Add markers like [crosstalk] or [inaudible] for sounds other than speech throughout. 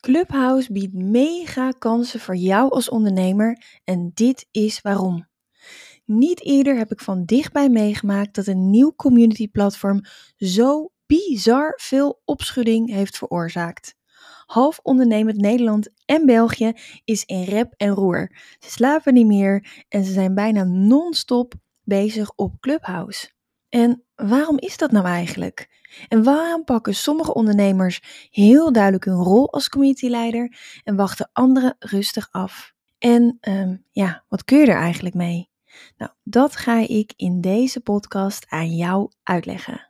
Clubhouse biedt mega kansen voor jou als ondernemer en dit is waarom. Niet eerder heb ik van dichtbij meegemaakt dat een nieuw community platform zo bizar veel opschudding heeft veroorzaakt. Half ondernemend Nederland en België is in rep en roer. Ze slapen niet meer en ze zijn bijna non-stop bezig op Clubhouse. En waarom is dat nou eigenlijk? En waarom pakken sommige ondernemers heel duidelijk hun rol als communityleider en wachten anderen rustig af? En ehm, ja, wat kun je er eigenlijk mee? Nou, dat ga ik in deze podcast aan jou uitleggen.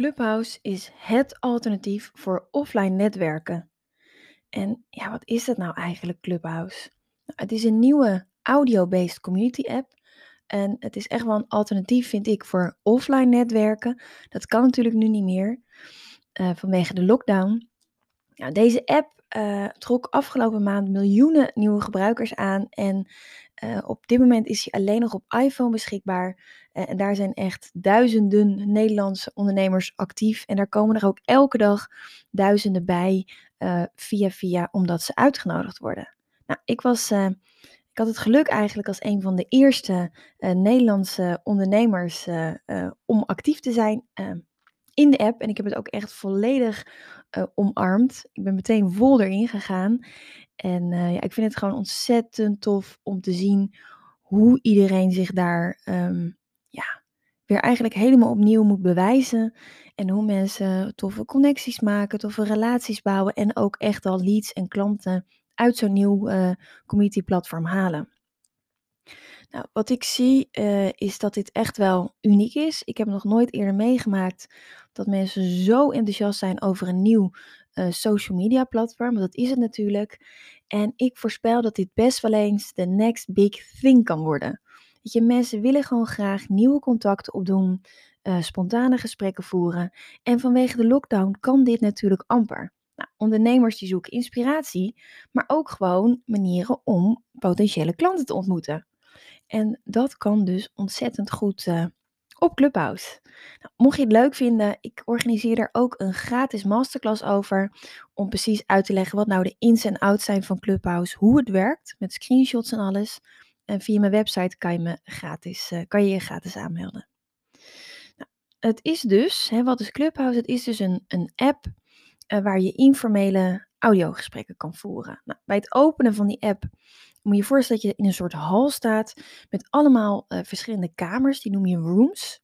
Clubhouse is het alternatief voor offline netwerken. En ja, wat is dat nou eigenlijk, Clubhouse? Nou, het is een nieuwe audio-based community app. En het is echt wel een alternatief, vind ik, voor offline netwerken. Dat kan natuurlijk nu niet meer uh, vanwege de lockdown. Nou, deze app uh, trok afgelopen maand miljoenen nieuwe gebruikers aan. En uh, op dit moment is hij alleen nog op iPhone beschikbaar. Uh, en daar zijn echt duizenden Nederlandse ondernemers actief. En daar komen er ook elke dag duizenden bij uh, via via, omdat ze uitgenodigd worden. Nou, ik was. ik had het geluk eigenlijk als een van de eerste Nederlandse ondernemers om actief te zijn in de app. En ik heb het ook echt volledig omarmd. Ik ben meteen vol erin gegaan. En ja, ik vind het gewoon ontzettend tof om te zien hoe iedereen zich daar um, ja, weer eigenlijk helemaal opnieuw moet bewijzen. En hoe mensen toffe connecties maken, toffe relaties bouwen. En ook echt al leads en klanten uit zo'n nieuw uh, community platform halen. Nou, wat ik zie uh, is dat dit echt wel uniek is. Ik heb nog nooit eerder meegemaakt dat mensen zo enthousiast zijn over een nieuw uh, social media platform. Want dat is het natuurlijk. En ik voorspel dat dit best wel eens de next big thing kan worden. Weet je, mensen willen gewoon graag nieuwe contacten opdoen, uh, spontane gesprekken voeren. En vanwege de lockdown kan dit natuurlijk amper. Nou, ondernemers die zoeken inspiratie, maar ook gewoon manieren om potentiële klanten te ontmoeten. En dat kan dus ontzettend goed uh, op Clubhouse. Nou, mocht je het leuk vinden, ik organiseer er ook een gratis masterclass over. Om precies uit te leggen wat nou de ins en outs zijn van Clubhouse. Hoe het werkt, met screenshots en alles. En via mijn website kan je, me gratis, uh, kan je, je gratis aanmelden. Nou, het is dus, hè, wat is Clubhouse? Het is dus een, een app uh, waar je informele audiogesprekken kan voeren. Nou, bij het openen van die app moet je je voorstellen dat je in een soort hal staat met allemaal uh, verschillende kamers, die noem je rooms.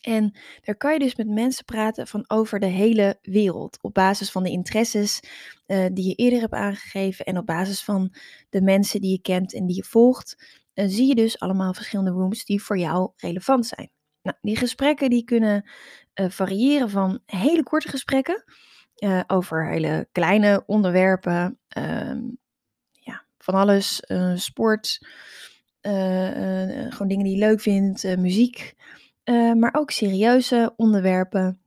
En daar kan je dus met mensen praten van over de hele wereld. Op basis van de interesses uh, die je eerder hebt aangegeven. En op basis van de mensen die je kent en die je volgt. Uh, zie je dus allemaal verschillende rooms die voor jou relevant zijn. Nou, die gesprekken die kunnen uh, variëren van hele korte gesprekken. over hele kleine onderwerpen. Ehm, ja, van alles. sport. gewoon dingen die je leuk vindt. muziek. Uh, maar ook serieuze onderwerpen,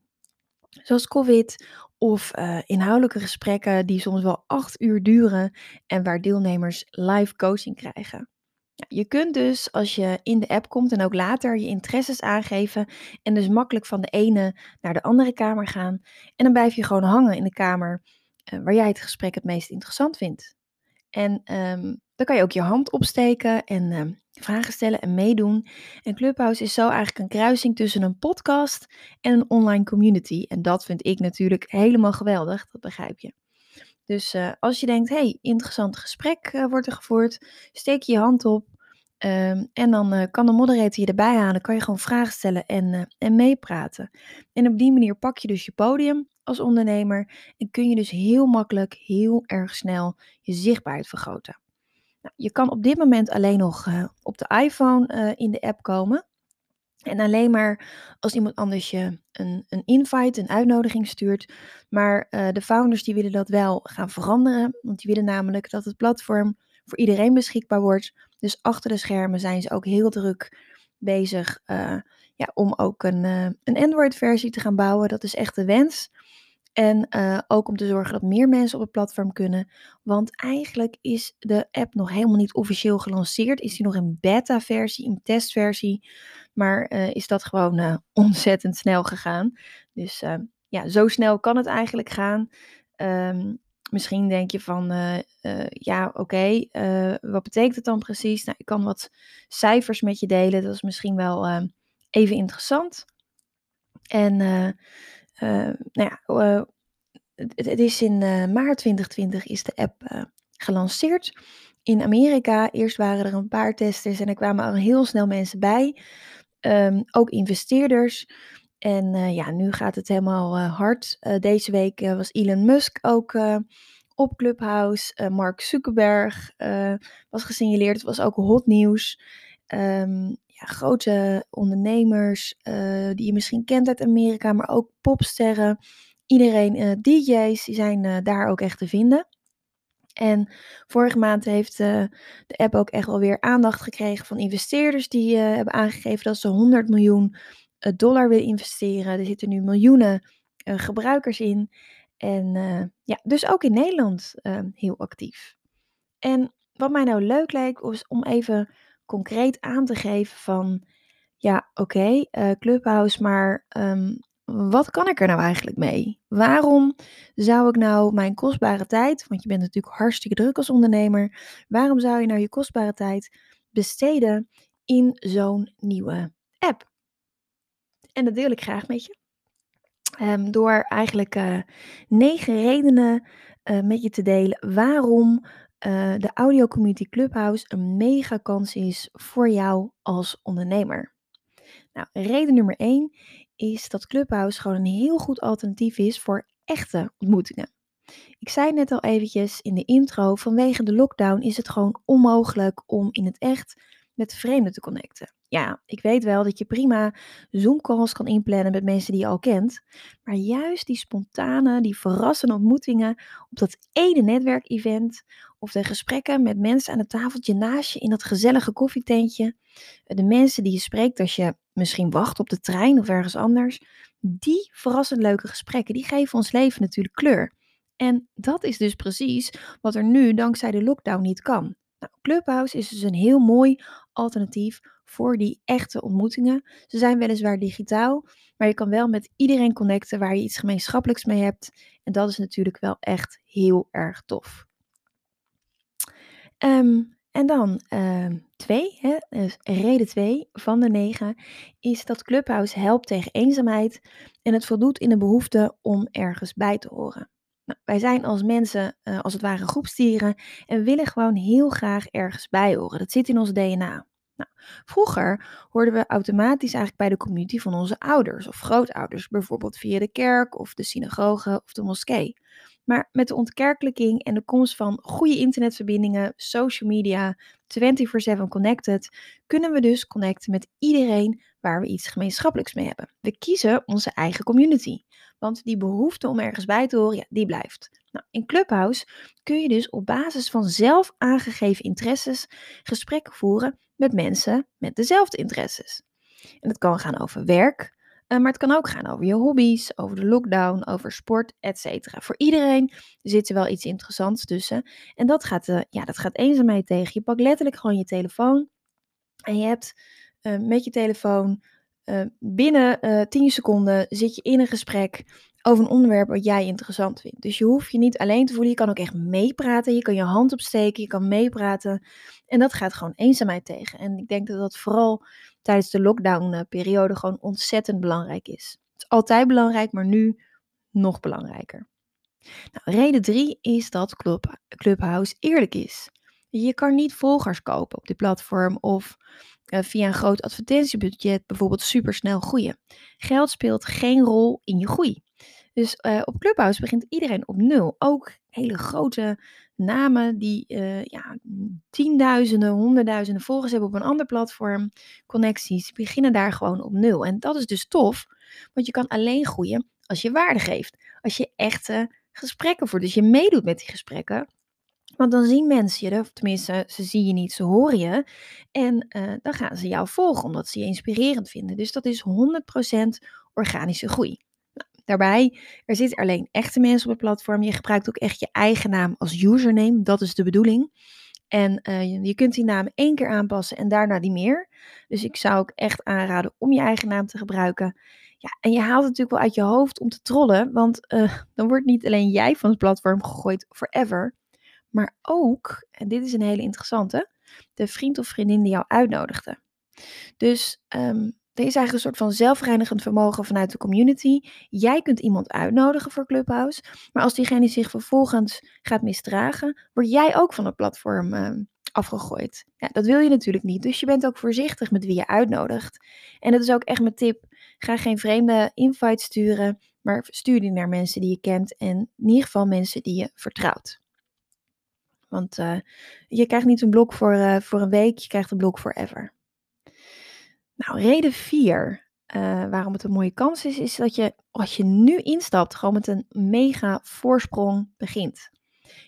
zoals COVID of uh, inhoudelijke gesprekken die soms wel acht uur duren en waar deelnemers live coaching krijgen. Ja, je kunt dus als je in de app komt en ook later je interesses aangeven en dus makkelijk van de ene naar de andere kamer gaan. En dan blijf je gewoon hangen in de kamer uh, waar jij het gesprek het meest interessant vindt. En um, dan kan je ook je hand opsteken en uh, vragen stellen en meedoen. En Clubhouse is zo eigenlijk een kruising tussen een podcast en een online community. En dat vind ik natuurlijk helemaal geweldig, dat begrijp je. Dus uh, als je denkt, hey, interessant gesprek uh, wordt er gevoerd, steek je hand op Ehm, en dan uh, kan de moderator je erbij halen, kan je gewoon vragen stellen en, uh, en meepraten. En op die manier pak je dus je podium als ondernemer en kun je dus heel makkelijk, heel erg snel je zichtbaarheid vergroten. Nou, je kan op dit moment alleen nog uh, op de iPhone in de app komen. En alleen maar als iemand anders je een, een invite, een uitnodiging stuurt. Maar de founders die willen dat wel gaan veranderen. Want die willen namelijk dat het platform voor iedereen beschikbaar wordt. Dus achter de schermen zijn ze ook heel druk bezig uh, ja, om ook een, uh, een Android-versie te gaan bouwen. Dat is echt de wens. En uh, ook om te zorgen dat meer mensen op het platform kunnen. Want eigenlijk is de app nog helemaal niet officieel gelanceerd. Is die nog een beta-versie, een testversie. Maar is dat gewoon ontzettend snel gegaan. Dus ja, zo snel kan het eigenlijk gaan. Um, Misschien denk je van, uh, uh, ja, oké, eh, wat betekent het dan precies? Nou, ik kan wat cijfers met je delen, dat is misschien wel even interessant. En nou ja, het, het, is in maart 2020 is de app gelanceerd in Amerika. Eerst waren er een paar testers en er kwamen al heel snel mensen bij. Um, ook investeerders. En uh, ja, nu gaat het helemaal uh, hard. Uh, deze week was Elon Musk ook op Clubhouse. Mark Zuckerberg was gesignaleerd. Het was ook hot nieuws. Um, ja, grote ondernemers die je misschien kent uit Amerika, maar ook popsterren. Iedereen, DJ's, die zijn daar ook echt te vinden. En vorige maand heeft de app ook echt wel weer aandacht gekregen van investeerders die hebben aangegeven dat ze 100 miljoen dollar wil investeren. Er zitten nu miljoenen uh, gebruikers in. En uh, ja, dus ook in Nederland heel actief. En wat mij nou leuk lijkt, was om even concreet aan te geven van, ja, oké, Clubhouse, maar um, wat kan ik er nou eigenlijk mee? Waarom zou ik nou mijn kostbare tijd, want je bent natuurlijk hartstikke druk als ondernemer, waarom zou je nou je kostbare tijd besteden in zo'n nieuwe app? En dat deel ik graag met je. Um, door eigenlijk uh, negen redenen uh, met je te delen waarom uh, de Audio Community Clubhouse een mega kans is voor jou als ondernemer. Nou, reden nummer één is dat Clubhouse gewoon een heel goed alternatief is voor echte ontmoetingen. Ik zei net al eventjes in de intro, vanwege de lockdown is het gewoon onmogelijk om in het echt met vreemden te connecten. Ja, ik weet wel dat je prima Zoom-calls kan inplannen met mensen die je al kent. Maar juist die spontane, die verrassende ontmoetingen op dat ene netwerkevent. Of de gesprekken met mensen aan het tafeltje naast je in dat gezellige koffietentje. De mensen die je spreekt als je misschien wacht op de trein of ergens anders. Die verrassend leuke gesprekken, die geven ons leven natuurlijk kleur. En dat is dus precies wat er nu dankzij de lockdown niet kan. Nou, Clubhouse is dus een heel mooi alternatief voor die echte ontmoetingen. Ze zijn weliswaar digitaal, maar je kan wel met iedereen connecten waar je iets gemeenschappelijks mee hebt. En dat is natuurlijk wel echt heel erg tof. Um, en dan uh, twee, hè, dus reden twee van de negen, is dat Clubhouse helpt tegen eenzaamheid en het voldoet in de behoefte om ergens bij te horen. Nou, wij zijn als mensen uh, als het ware groepstieren en willen gewoon heel graag ergens bij horen. Dat zit in ons DNA. Nou, vroeger hoorden we automatisch eigenlijk bij de community van onze ouders of grootouders, bijvoorbeeld via de kerk of de synagoge of de moskee. Maar met de ontkerkelijking en de komst van goede internetverbindingen, social media, 24/7 connected, kunnen we dus connecten met iedereen waar we iets gemeenschappelijks mee hebben. We kiezen onze eigen community, want die behoefte om ergens bij te horen, ja, die blijft. Nou, in Clubhouse kun je dus op basis van zelf aangegeven interesses gesprekken voeren met mensen met dezelfde interesses. En het kan gaan over werk, uh, maar het kan ook gaan over je hobby's, over de lockdown, over sport, etc. Voor iedereen zit er wel iets interessants tussen. En dat gaat, uh, ja, dat gaat eenzaamheid tegen. Je pakt letterlijk gewoon je telefoon en je hebt uh, met je telefoon binnen 10 seconden zit je in een gesprek over een onderwerp wat jij interessant vindt. Dus je hoeft je niet alleen te voelen, je kan ook echt meepraten. Je kan je hand opsteken, je kan meepraten. En dat gaat gewoon eenzaamheid tegen. En ik denk dat dat vooral tijdens de lockdown-periode gewoon ontzettend belangrijk is. Het is altijd belangrijk, maar nu nog belangrijker. Nou, reden drie is dat Club, Clubhouse eerlijk is. Je kan niet volgers kopen op dit platform of via een groot advertentiebudget bijvoorbeeld supersnel groeien. Geld speelt geen rol in je groei. Dus uh, op Clubhouse begint iedereen op nul. Ook hele grote namen die uh, ja, tienduizenden, honderdduizenden volgers hebben op een ander platform, connecties, beginnen daar gewoon op nul. En dat is dus tof, want je kan alleen groeien als je waarde geeft. Als je echte gesprekken voert, dus je meedoet met die gesprekken. Want dan zien mensen je, of tenminste, ze zien je niet, ze horen je. En uh, dan gaan ze jou volgen, omdat ze je inspirerend vinden. Dus dat is 100% organische groei. Nou, daarbij, er zitten alleen echte mensen op het platform. Je gebruikt ook echt je eigen naam als username. Dat is de bedoeling. En uh, je kunt die naam één keer aanpassen en daarna niet meer. Dus ik zou ook echt aanraden om je eigen naam te gebruiken. Ja, en je haalt het natuurlijk wel uit je hoofd om te trollen, want uh, dan wordt niet alleen jij van het platform gegooid forever, maar ook, en dit is een hele interessante, de vriend of vriendin die jou uitnodigde. Dus um, er is eigenlijk een soort van zelfreinigend vermogen vanuit de community. Jij kunt iemand uitnodigen voor Clubhouse, maar als diegene zich vervolgens gaat misdragen, word jij ook van het platform uh, afgegooid. Ja, dat wil je natuurlijk niet, dus je bent ook voorzichtig met wie je uitnodigt. En dat is ook echt mijn tip. Ga geen vreemde invite sturen, maar stuur die naar mensen die je kent en in ieder geval mensen die je vertrouwt. Want uh, je krijgt niet een blok voor, uh, voor een week, je krijgt een blok forever. Nou, reden 4, uh, waarom het een mooie kans is, is dat je als je nu instapt, gewoon met een mega voorsprong begint.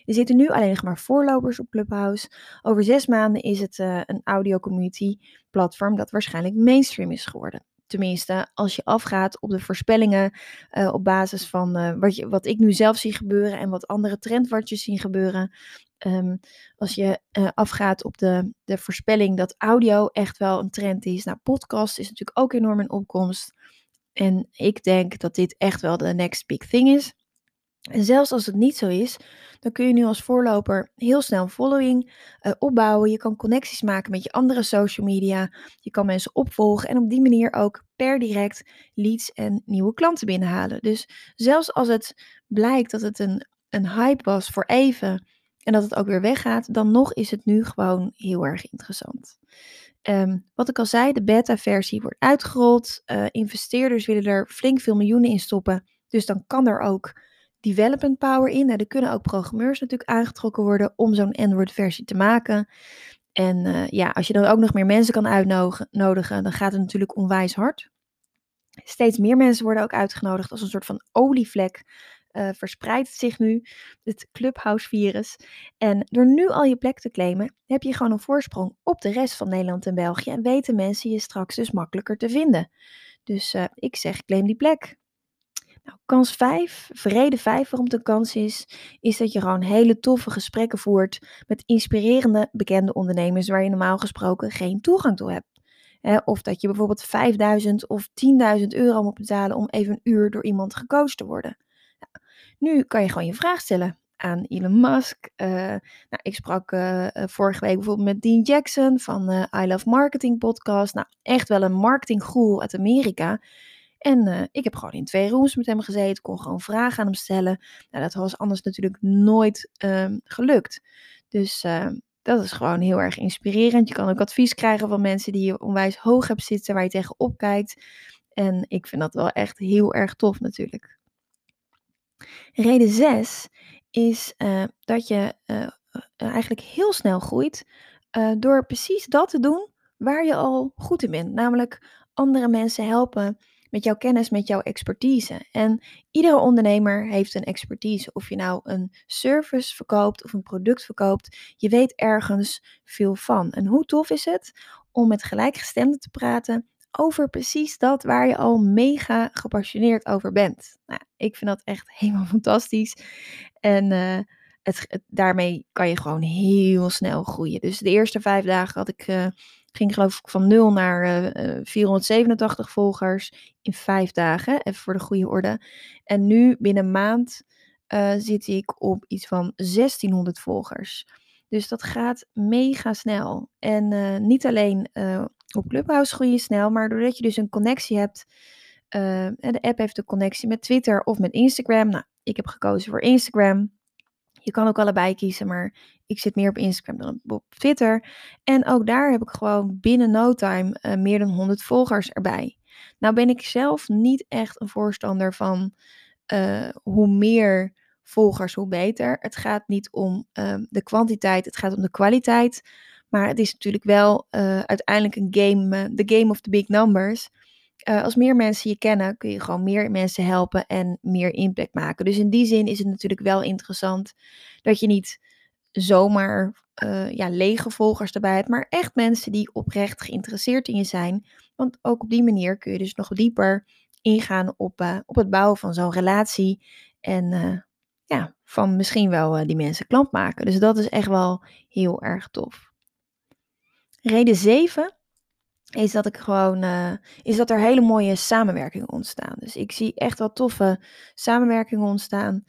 Er zitten nu alleen nog maar voorlopers op Clubhouse. Over zes maanden is het een audio community platform dat waarschijnlijk mainstream is geworden. Tenminste, als je afgaat op de voorspellingen uh, op basis van uh, wat, je, wat ik nu zelf zie gebeuren en wat andere trendwartjes zien gebeuren. Um, als je uh, afgaat op de, de voorspelling dat audio echt wel een trend is. Nou, podcast is natuurlijk ook enorm in opkomst. En ik denk dat dit echt wel de next big thing is. En zelfs als het niet zo is, dan kun je nu als voorloper heel snel een following uh, opbouwen. Je kan connecties maken met je andere social media. Je kan mensen opvolgen en op die manier ook per direct leads en nieuwe klanten binnenhalen. Dus zelfs als het blijkt dat het een, een hype was voor even en dat het ook weer weggaat, dan nog is het nu gewoon heel erg interessant. Um, wat ik al zei, de beta-versie wordt uitgerold. Uh, investeerders willen er flink veel miljoenen in stoppen. Dus dan kan er ook development power in. er kunnen ook programmeurs natuurlijk aangetrokken worden om zo'n Android-versie te maken. En uh, ja, als je dan ook nog meer mensen kan uitnodigen, dan gaat het natuurlijk onwijs hard. Steeds meer mensen worden ook uitgenodigd als een soort van olievlek. Uh, verspreidt zich nu, het Clubhouse-virus. En door nu al je plek te claimen, heb je gewoon een voorsprong op de rest van Nederland en België. En weten mensen je straks dus makkelijker te vinden. Dus uh, ik zeg, claim die plek. Nou, kans 5, vrede 5 waarom het een kans is, is dat je gewoon hele toffe gesprekken voert met inspirerende bekende ondernemers waar je normaal gesproken geen toegang toe hebt. of dat je bijvoorbeeld 5000 of 10.000 euro moet betalen om even een uur door iemand gecoacht te worden. Nou, nu kan je gewoon je vraag stellen aan Elon Musk. Uh, nou, ik sprak uh, vorige week bijvoorbeeld met Dean Jackson van uh, I Love Marketing podcast. Nou, echt wel een marketinggoer uit Amerika. En uh, ik heb gewoon in twee rooms met hem gezeten, kon gewoon vragen aan hem stellen. Nou, dat was anders natuurlijk nooit uh, gelukt. Dus uh, dat is gewoon heel erg inspirerend. Je kan ook advies krijgen van mensen die je onwijs hoog hebt zitten, waar je tegenop kijkt. En ik vind dat wel echt heel erg tof natuurlijk. Reden 6 is uh, dat je uh, eigenlijk heel snel groeit door precies dat te doen waar je al goed in bent. Namelijk andere mensen helpen met jouw kennis, met jouw expertise. En iedere ondernemer heeft een expertise. Of je nou een service verkoopt of een product verkoopt, je weet ergens veel van. En hoe tof is het om met gelijkgestemden te praten over precies dat waar je al mega gepassioneerd over bent. Nou, ik vind dat echt [laughs] helemaal fantastisch. En uh, het, daarmee kan je gewoon heel snel groeien. Dus de eerste vijf dagen had ik uh, ging geloof ik van 0 naar uh, eh, 487 eh, volgers in vijf dagen, even voor de goede orde. En nu binnen een maand zit ik op iets van 1600 volgers. Dus dat gaat mega snel. En niet alleen op Clubhouse groei je snel, maar doordat je dus een connectie hebt. de app heeft een connectie met Twitter of met Instagram. Nou, ik heb gekozen voor Instagram. Je kan ook allebei kiezen, maar ik zit meer op Instagram dan op Twitter. En ook daar heb ik gewoon binnen no time uh, meer dan 100 volgers erbij. Nou ben ik zelf niet echt een voorstander van uh, hoe meer volgers, hoe beter. Het gaat niet om uh, de kwantiteit, het gaat om de kwaliteit. Maar het is natuurlijk wel uh, uiteindelijk een game, de game of the big numbers. Als meer mensen je kennen, kun je gewoon meer mensen helpen en meer impact maken. Dus in die zin is het natuurlijk wel interessant dat je niet zomaar uh, ja, lege volgers erbij hebt, maar echt mensen die oprecht geïnteresseerd in je zijn. Want ook op die manier kun je dus nog dieper ingaan op, uh, op het bouwen van zo'n relatie. En ja, van misschien wel die mensen klant maken. Dus dat is echt wel heel erg tof. Reden 7 is dat ik gewoon is dat er hele mooie samenwerkingen ontstaan. Dus ik zie echt wel toffe samenwerkingen ontstaan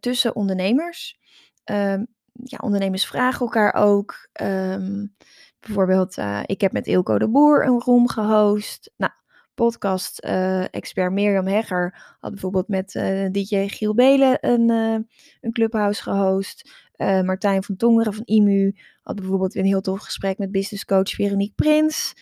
tussen ondernemers. Um, ja, ondernemers vragen elkaar ook. Um, bijvoorbeeld, uh, ik heb met Ilko de Boer een room gehost. Nou, podcast-expert Mirjam Hegger had bijvoorbeeld met uh, DJ Giel Belen een, een clubhouse gehost. Martijn van Tongeren van IMU had bijvoorbeeld weer een heel tof gesprek met business coach Veronique Prins.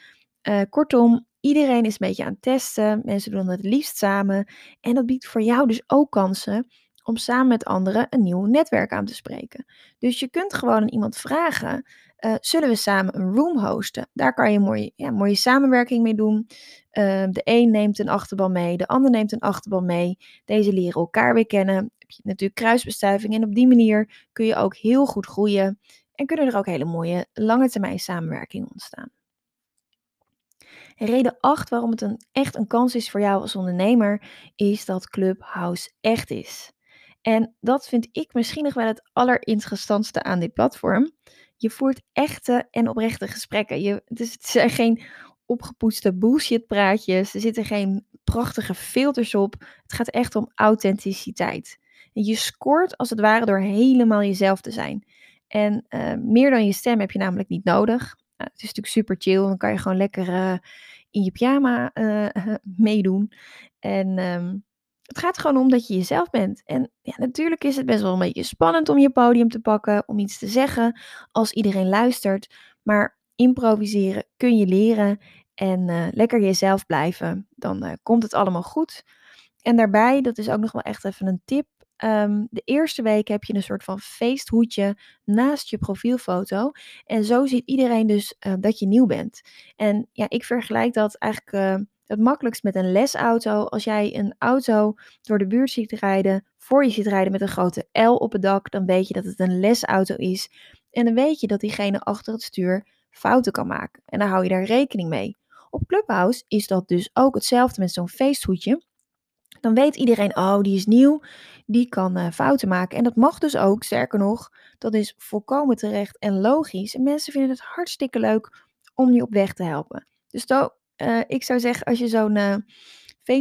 Kortom, iedereen is een beetje aan het testen. Mensen doen het liefst samen. En dat biedt voor jou dus ook kansen om samen met anderen een nieuw netwerk aan te spreken. Dus je kunt gewoon aan iemand vragen: uh, zullen we samen een room hosten? Daar kan je mooie, ja, mooie samenwerking mee doen. Uh, de een neemt een achterban mee, de ander neemt een achterban mee. Deze leren elkaar weer kennen. Heb je natuurlijk kruisbestuiving en op die manier kun je ook heel goed groeien en kunnen er ook hele mooie lange termijn samenwerkingen ontstaan. Reden 8 waarom het een, echt een kans is voor jou als ondernemer, is dat Clubhouse echt is. En dat vind ik misschien nog wel het allerinteressantste aan dit platform. Je voert echte en oprechte gesprekken. Je, dus het zijn geen opgepoetste bullshit praatjes. Er zitten geen prachtige filters op. Het gaat echt om authenticiteit. En je scoort als het ware door helemaal jezelf te zijn. En uh, meer dan je stem heb je namelijk niet nodig. Nou, het is natuurlijk super chill. Dan kan je gewoon lekker uh, in je pyjama uh, [laughs] meedoen. En um, het gaat gewoon om dat je jezelf bent. En ja, natuurlijk is het best wel een beetje spannend om je podium te pakken, om iets te zeggen als iedereen luistert. Maar improviseren kun je leren en lekker jezelf blijven. Dan komt het allemaal goed. En daarbij, dat is ook nog wel echt even een tip. Um, de eerste week heb je een soort van feesthoedje naast je profielfoto. En zo ziet iedereen dus uh, dat je nieuw bent. En ja, ik vergelijk dat eigenlijk het makkelijkst met een lesauto. Als jij een auto door de buurt ziet rijden, voor je ziet rijden met een grote L op het dak, dan weet je dat het een lesauto is. En dan weet je dat diegene achter het stuur fouten kan maken. En dan hou je daar rekening mee. Op Clubhouse is dat dus ook hetzelfde met zo'n feesthoedje. Dan weet iedereen, oh, die is nieuw, die kan uh, fouten maken. En dat mag dus ook, sterker nog, dat is volkomen terecht en logisch. En mensen vinden het hartstikke leuk om je op weg te helpen. Dus uh, ik zou zeggen, als je zo'n uh,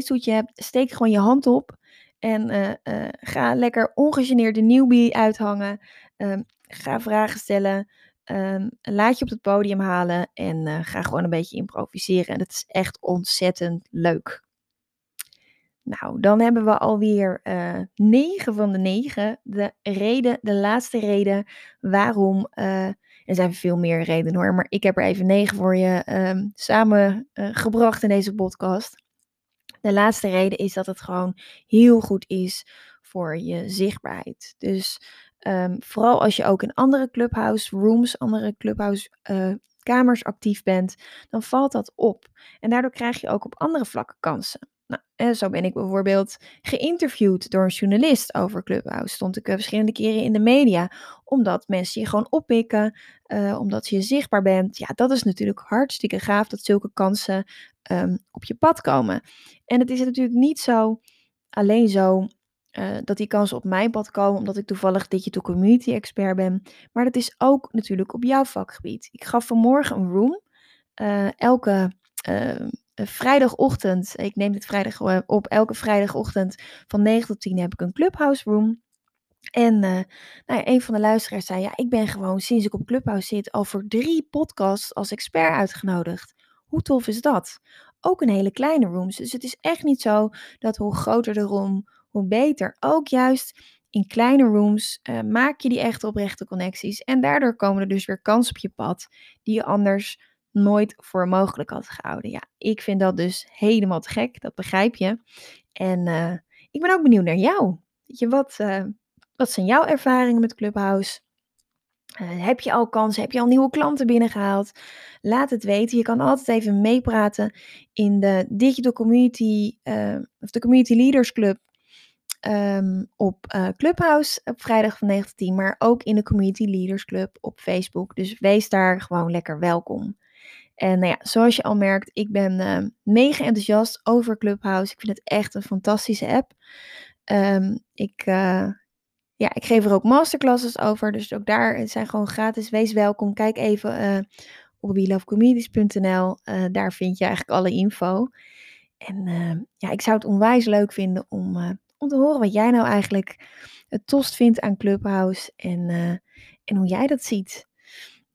hebt, steek gewoon je hand op. En ga lekker ongegeneerd de newbie uithangen. Um, ga vragen stellen. Um, laat je op het podium halen. En ga gewoon een beetje improviseren. En dat is echt ontzettend leuk. Nou, dan hebben we alweer uh, 9 van de 9. De reden, de laatste reden waarom er zijn veel meer redenen hoor, maar ik heb er even negen voor je um, samengebracht uh, in deze podcast. De laatste reden is dat het gewoon heel goed is voor je zichtbaarheid. Dus um, vooral als je ook in andere clubhouse rooms, andere clubhouse kamers actief bent, dan valt dat op. En daardoor krijg je ook op andere vlakken kansen. Nou, zo ben ik bijvoorbeeld geïnterviewd door een journalist over Clubhouse. Stond ik uh, verschillende keren in de media, omdat mensen je gewoon oppikken, uh, omdat je zichtbaar bent. Ja, dat is natuurlijk hartstikke gaaf dat zulke kansen um, op je pad komen. En het is natuurlijk niet zo, alleen zo, uh, dat die kansen op mijn pad komen, omdat ik toevallig digital community expert ben. Maar dat is ook natuurlijk op jouw vakgebied. Ik gaf vanmorgen een room. elke ehm, vrijdagochtend, ik neem dit vrijdag eh, op, elke vrijdagochtend van 9 tot 10 heb ik een Clubhouse room. En uh, nou ja, een van de luisteraars zei, ja, ik ben gewoon sinds ik op Clubhouse zit al voor drie podcasts als expert uitgenodigd. Hoe tof is dat? Ook een hele kleine rooms. Dus het is echt niet zo dat hoe groter de room, hoe beter. Ook juist in kleine rooms maak je die echte oprechte connecties. En daardoor komen er dus weer kansen op je pad die je anders nooit voor mogelijk had gehouden. Ja, ik vind dat dus helemaal te gek. Dat begrijp je. En uh, ik ben ook benieuwd naar jou. Weet je, wat, uh, wat zijn jouw ervaringen met Clubhouse? Uh, heb je al kansen? Heb je al nieuwe klanten binnengehaald? Laat het weten. Je kan altijd even meepraten in de Digital Community of de Community Leaders Club um, op Clubhouse op vrijdag van 9 tot 10, maar ook in de Community Leaders Club op Facebook. Dus wees daar gewoon lekker welkom. En nou ja, zoals je al merkt, ik ben uh, mega enthousiast over Clubhouse. Ik vind het echt een fantastische app. Um, ik, uh, ja, ik geef er ook masterclasses over, dus ook daar zijn gewoon gratis. Wees welkom. Kijk even uh, op welovecommunities.nl. daar vind je eigenlijk alle info. En ja, ik zou het onwijs leuk vinden om om te horen wat jij nou eigenlijk het tost vindt aan Clubhouse en, en hoe jij dat ziet.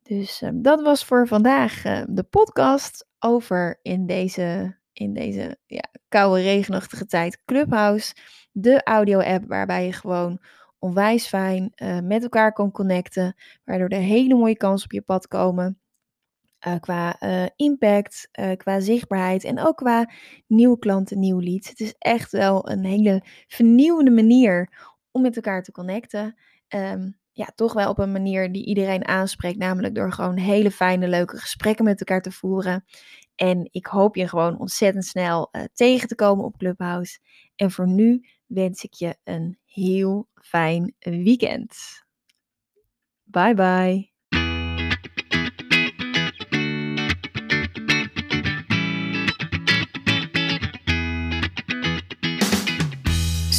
Dus uh, dat was voor vandaag uh, de podcast over in deze, in deze ja, koude, regenachtige tijd Clubhouse. De audio-app waarbij je gewoon onwijs fijn met elkaar kan connecten. Waardoor er hele mooie kansen op je pad komen. Uh, qua uh, impact, qua zichtbaarheid en ook qua nieuwe klanten, nieuw leads. Het is echt wel een hele vernieuwende manier om met elkaar te connecten. Um, ja, toch wel op een manier die iedereen aanspreekt, namelijk door gewoon hele fijne, leuke gesprekken met elkaar te voeren. En ik hoop je gewoon ontzettend snel tegen te komen op Clubhouse. En voor nu wens ik je een heel fijn weekend. Bye bye.